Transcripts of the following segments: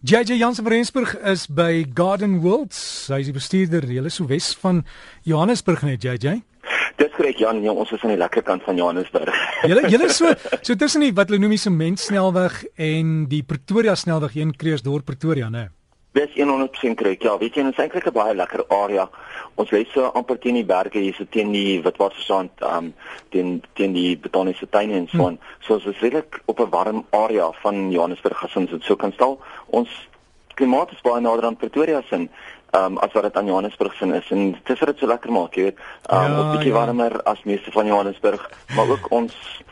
JJ Jansen van Rensburg is by Garden Worlds. Hy is die bestuurder hele so wes van Johannesburg net JJ. Dis korrek Jan, jong, ons is aan die lekker kant van Johannesburg. Julle julle is so so tussen die wat hulle noem die sementsnelweg en die Pretoria snelweg een Kreersdorp Pretoria, né? Dis 100% korrek. Ja, weet jy, dit is eintlik 'n baie lekker area. Ons lê so amper teen die berge hier so teen die wat wat verstaan, ehm um, teen teen die botaniese tuine en so aan. Hmm. So ons is regtig op 'n warm area van Johannesburg as ons dit so kan stel. Ons klimaat is baie nader aan Pretoria sin. Ehm um, as wat dit aan Johannesburg sin is en dit is vir dit so lekker maak, jy weet. Ehm um, ja, 'n bietjie ja. warmer as meeste van Johannesburg, maar ook ons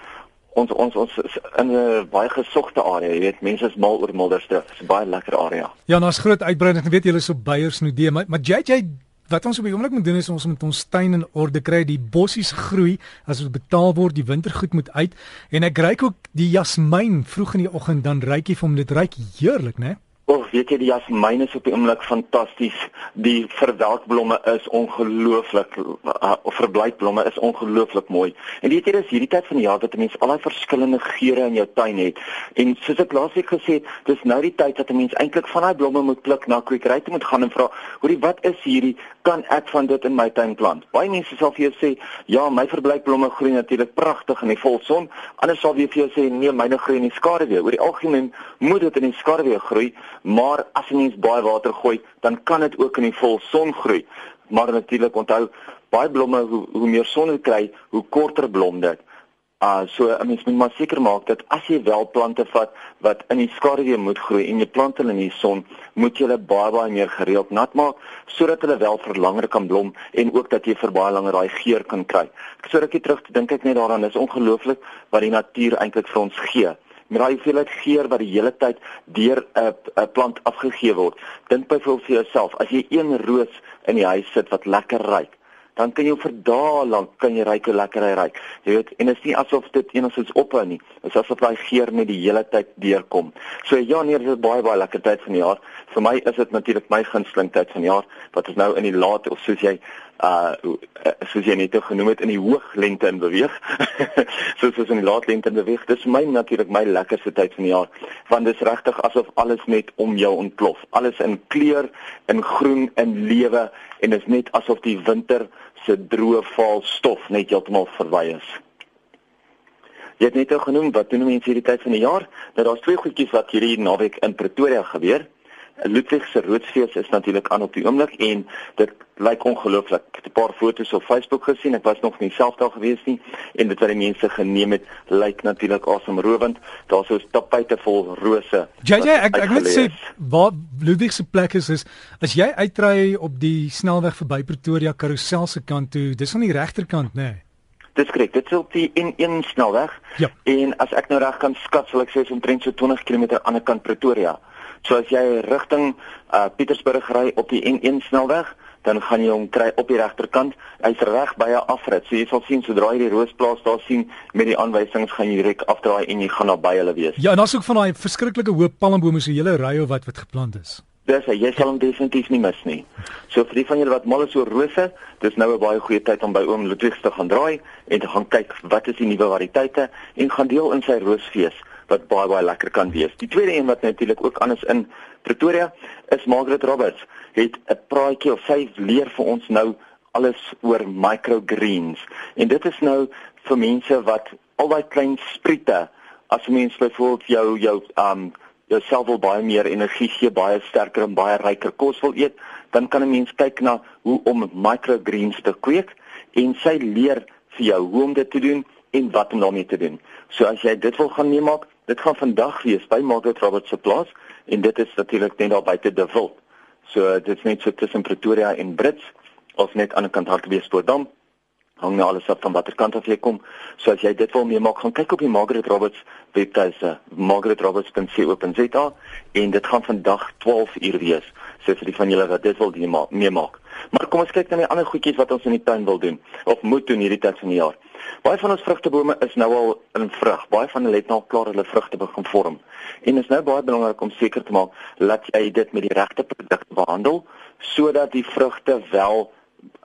ons ons ons in 'n baie gesogte area, jy weet, mense is mal oor Milderste. Dit is 'n baie lekker area. Ja, ons groot uitbreiding, ek weet julle is op Beyersnoodie, maar maar JJ Wat ons op die oomblik moet doen is ons moet ons tuin in orde kry, die bossies groei, as dit betaal word, die wintergoed moet uit en ek ry ook die jasmiin vroeg in die oggend dan ryk jy vir hom dit ryk heerlik, né? O, weet jy die jasmiin is op die oomblik fantasties. Die verwelkblomme is ongelooflik uh, of verbleikblomme is ongelooflik mooi. En weet jy dis hierdie tyd van die jaar dat 'n mens al daai verskillende geure in jou tuin het. En soos ek laasweek gesê het, dis nou die tyd dat 'n mens eintlik van daai blomme moet pluk na kwekery toe moet gaan en vra, "Hoerie, wat is hierdie? Kan ek van dit in my tuin plant?" Baie mense sal vir jou sê, "Ja, my verbleikblomme groei natuurlik pragtig in die volson." Anders sal weer vir jou sê, "Nee, myne groei in die skaduwee." Oor die algemeen moet dit in die skaduwee groei maar as jy mens baie water gooi, dan kan dit ook in die volson groei. Maar natuurlik onthou, baie blomme hoe hoe meer son jy kry, hoe korter blom dit. Uh so 'n mens moet maar seker maak dat as jy wel plante vat wat in die skaduwee moet groei en jy plant hulle in die son, moet jy hulle baie baie meer gereeld nat maak sodat hulle wel vir langer kan blom en ook dat jy vir baie langer daai geur kan kry. So rukkie terug dink ek net daaraan, is ongelooflik wat die natuur eintlik vir ons gee met daai hoeveelheid geur wat die hele tyd deur 'n 'n plant afgegee word. Dink byvoorbeeld vir jouself, as jy een roos in die huis sit wat lekker ruik, dan kan jy vir dae lank kan jy ryk hoe lekker hy ruik. Jy weet, en dit is nie asof dit enigsins ophou nie. Dit is asof daai geur net die hele tyd deurkom. So ja, nee, dit is baie baie lekker tyd van die jaar. Vir my is dit natuurlik my gunsteling tyd van die jaar wat is nou in die laat of soos jy uh soos jy net genoem het in die hooglente in beweeg. soos ons in die laatlente in beweeg. Dis my natuurlik my lekkerste tyd van die jaar want dit is regtig asof alles net om jou ontplof. Alles in kleur, in groen, in lewe en dit is net asof die winter se droë vaal stof net heeltemal verwy is. Jy het net genoem wat doen mense hierdie tyd van die jaar? Nou daar's twee goedjies wat hierdie naweek in Pretoria gebeur. Ludwig se Roodsfees is natuurlik aan op die oomblik en dit lyk ongelooflik. Ek het 'n paar foto's op Facebook gesien. Ek was nog nie self daar gewees nie en dit wat die mense geneem het, lyk natuurlik asemrowend. Daar's so tapuite vol rose. JJ, ek ek moet sê waar Ludwig se plek is is as jy uitry op die snelweg verby Pretoria Karussel se kant toe, dis aan die regterkant, nê? Nee. Dis korrek. Dit is op die N1 snelweg. Ja. En as ek nou reg kan skat, sal ek sê omtrent so 20 km aan die ander kant Pretoria. So as jy rigting uh Pietersburg ry op die N1 snelweg, dan gaan jy hom kry op die regterkant. Hy's reg by 'n afrit. So jy sal sien sodra jy die Roosplaas daar sien met die aanwysings gaan jy direk afdraai en jy gaan naby hulle wees. Ja, en daar's ook van daai verskriklike hoë palmbome so hele ry of wat wat geplant is. Dis hy, jy sal hom definitief nie mis nie. So vir die van julle wat mal is oor rose, dis nou 'n baie goeie tyd om by oom Ludwig te gaan draai en te gaan kyk wat is die nuwe variëteite en gaan deel in sy roosfees wat baie baie lekker kan wees. Die tweede een wat natuurlik ook anders in Pretoria is Margaret Roberts het 'n praatjie of sy leer vir ons nou alles oor microgreens. En dit is nou vir mense wat al daai klein spriete as mense byvoorbeeld jou jou um jouself wil baie meer energie gee, baie sterker en baie ryker kos wil eet, dan kan 'n mens kyk na hoe om microgreens te kweek en sy leer vir jou hoe om dit te doen en wat om daarmee te doen. So as jy dit wil gaan neem, dit gaan vandag wees by Margaret Roberts se plaas en dit is natuurlik net daar buite De Wild. So dit is net so tussen Pretoria en Brits of net aan die kant Hartbeespoortdam. Hang nou alles af van watter kant af jy kom. So as jy dit wil meemaak, gaan kyk op die Margaret Roberts webtuise, margaretroberts.co.za en dit gaan vandag 12 uur wees. So vir die van julle wat dit wil meemaak. Maar kom ons kyk na die ander goedjies wat ons in die tuin wil doen of moet doen hierdie tyd van die jaar. Baie van ons vrugtebome is nou al in vrug. Baie van hulle het nou klaar hulle vrugte begin vorm. En dit is nou baie belangrik om seker te maak dat jy dit met die regte produk behandel sodat die vrugte wel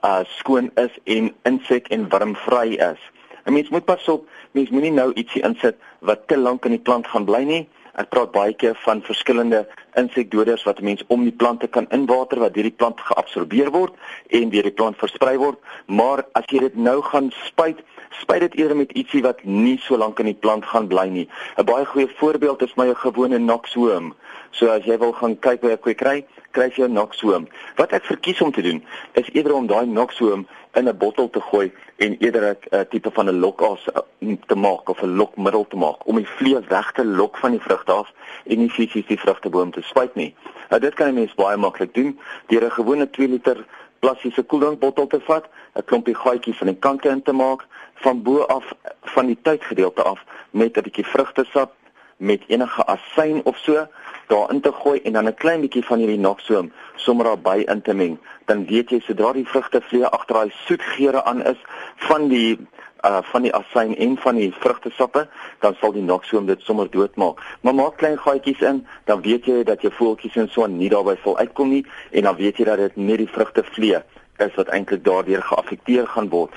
uh skoon is en insek en wormvry is. 'n Mens moet pas op, mens moenie nou ietsie insit wat te lank in die plant gaan bly nie Ek praat baie keer van verskillende insekdoders wat 'n mens om die plante kan inwater wat deur die plant geabsorbeer word en deur die plant versprei word. Maar as jy dit nou gaan spuit, spuit dit eerder met ietsie wat nie so lank in die plant gaan bly nie. 'n Baie goeie voorbeeld is my gewone noxworm. So as jy wil gaan kyk hoe ek kry, kry jy 'n noxworm. Wat ek verkies om te doen is eerder om daai noxworm in 'n bottel te gooi en eerder 'n uh, tipe van 'n lokas uh, te maak of 'n lokmiddel te maak om die vlees weg te lok van die vrugte af en nie fisies die vrugteboom te spuit nie. Nou dit kan 'n mens baie maklik doen deur 'n gewone 2 liter plastiese koeldrankbottel te vat, 'n klompie gaatjies aan die kante in te maak, van bo af van die tydgedeelte af met 'n bietjie vrugtesap met enige asyn of so daarin te gooi en dan 'n klein bietjie van hierdie noxoom sommer daarbey in te meng, dan weet jy sodra die vrugtevlee agter daai soet geure aan is van die uh van die asyn en van die vrugtesappe, dan sal die noxoom dit sommer doodmaak. Maar maak klein gaatjies in, dan weet jy dat jou voeltjies en so nie daarbey vol uitkom nie en dan weet jy dat dit net die vrugtevlee is wat eintlik daardeur geaffekteer gaan word.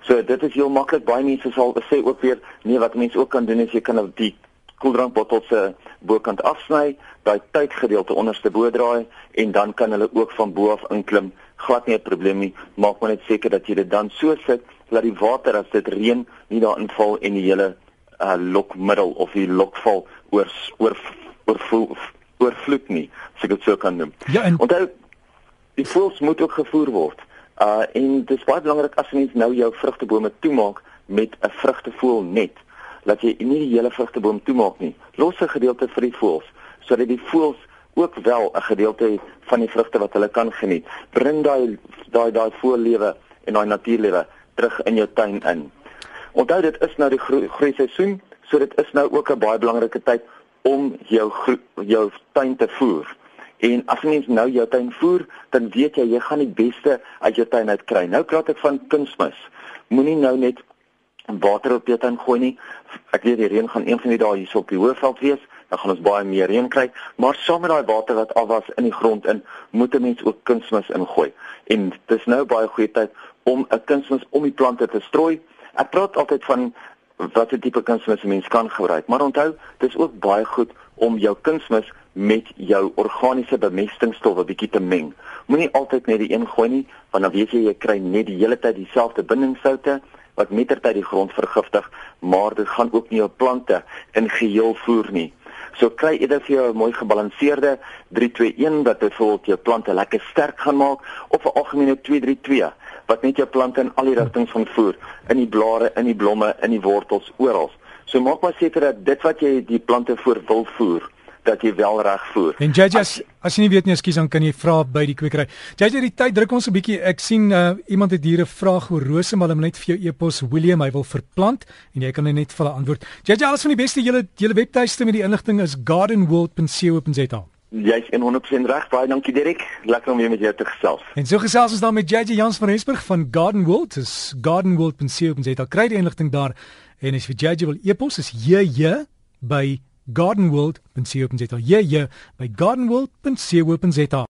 So dit is heel maklik. Baie mense sal sê ook weer, nee, wat mense ook kan doen is jy kan die koeldrankbottel se bokant afsny, daai tydgedeelte onderste bo draai en dan kan hulle ook van bo af inklim. Glad nie 'n probleem nie. Maak maar net seker dat jy dit dan so sit dat die water as dit reën nie daarin val en die hele uh, lokmiddel of die lokval oor oor oor oorvloed nie, as ek dit so kan noem. Ja, en onthou die voëls moet ook gevoer word. Uh en dit is baie belangrik as jy nou jou vrugtebome toemaak met 'n vrugtevoël net dat jy nie die hele vrugteboom toemaak nie. Los 'n gedeelte vir die voëls sodat die voëls ook wel 'n gedeelte van die vrugte wat hulle kan geniet. Bring daai daai daai voorlewe en daai natuurlewe terug in jou tuin in. Onthou dit is nou die groei, groei seisoen, so dit is nou ook 'n baie belangrike tyd om jou jou tuin te voer. En as mens nou jou tuin voer, dan weet jy jy gaan die beste uit jou tuin uit kry. Nou praat ek van kunsmis. Moenie nou net water op jou tuin gooi nie. Ek weet die reën gaan een van die dae hier op die hoofveld wees, dan gaan ons baie meer reën kry, maar saam met daai water wat af was in die grond in, moet 'n mens ook kunsmis ingooi. En dis nou baie goeie tyd om 'n kunsmis om die plante te strooi. Ek praat altyd van watter tipe kunsmis 'n mens kan gebruik, maar onthou, dis ook baie goed om jou kunsmis met jou organiese bemestingsstowwe bietjie te meng. Moenie altyd net die een gooi nie, want dan weet jy jy kry net die hele tyd dieselfde bindingssoute wat mettertyd die grond vergiftig, maar dit gaan ook nie jou plante in geheel voer nie. So kry eerder vir jou 'n mooi gebalanseerde 321 wat byvoorbeeld jou plante lekker sterk gaan maak of 'n algemene 232 wat net jou plante in al die rigtings van voer, in die blare, in die blomme, in die wortels, oral. So maak maar seker dat dit wat jy die plante voor wil voer, dat jy wel reg voer. En JJ as, as jy nie weet nie, ekskuus, dan kan jy vra by die kwekery. JJ, die tyd druk ons 'n bietjie. Ek sien uh, iemand het hier 'n vraag oor rose, maar hulle moet net vir jou e-pos William, hy wil verplant en jy kan net vir hulle antwoord. JJ, alles van die beste. Julle julle webtuiste met die inligting is gardenworld.co.za. Jy's 100% reg. Baie dankie Dirk. Lekker om weer met jou te gesels. En so gesels ons dan met JJ Jans van Rensburg van Garden World. Dis gardenworld.co.za. Kry die inligting daar en as jy JJ wil e-pos is JJ by gardenworld.co.za. Ja, ja, by gardenworld.co.za.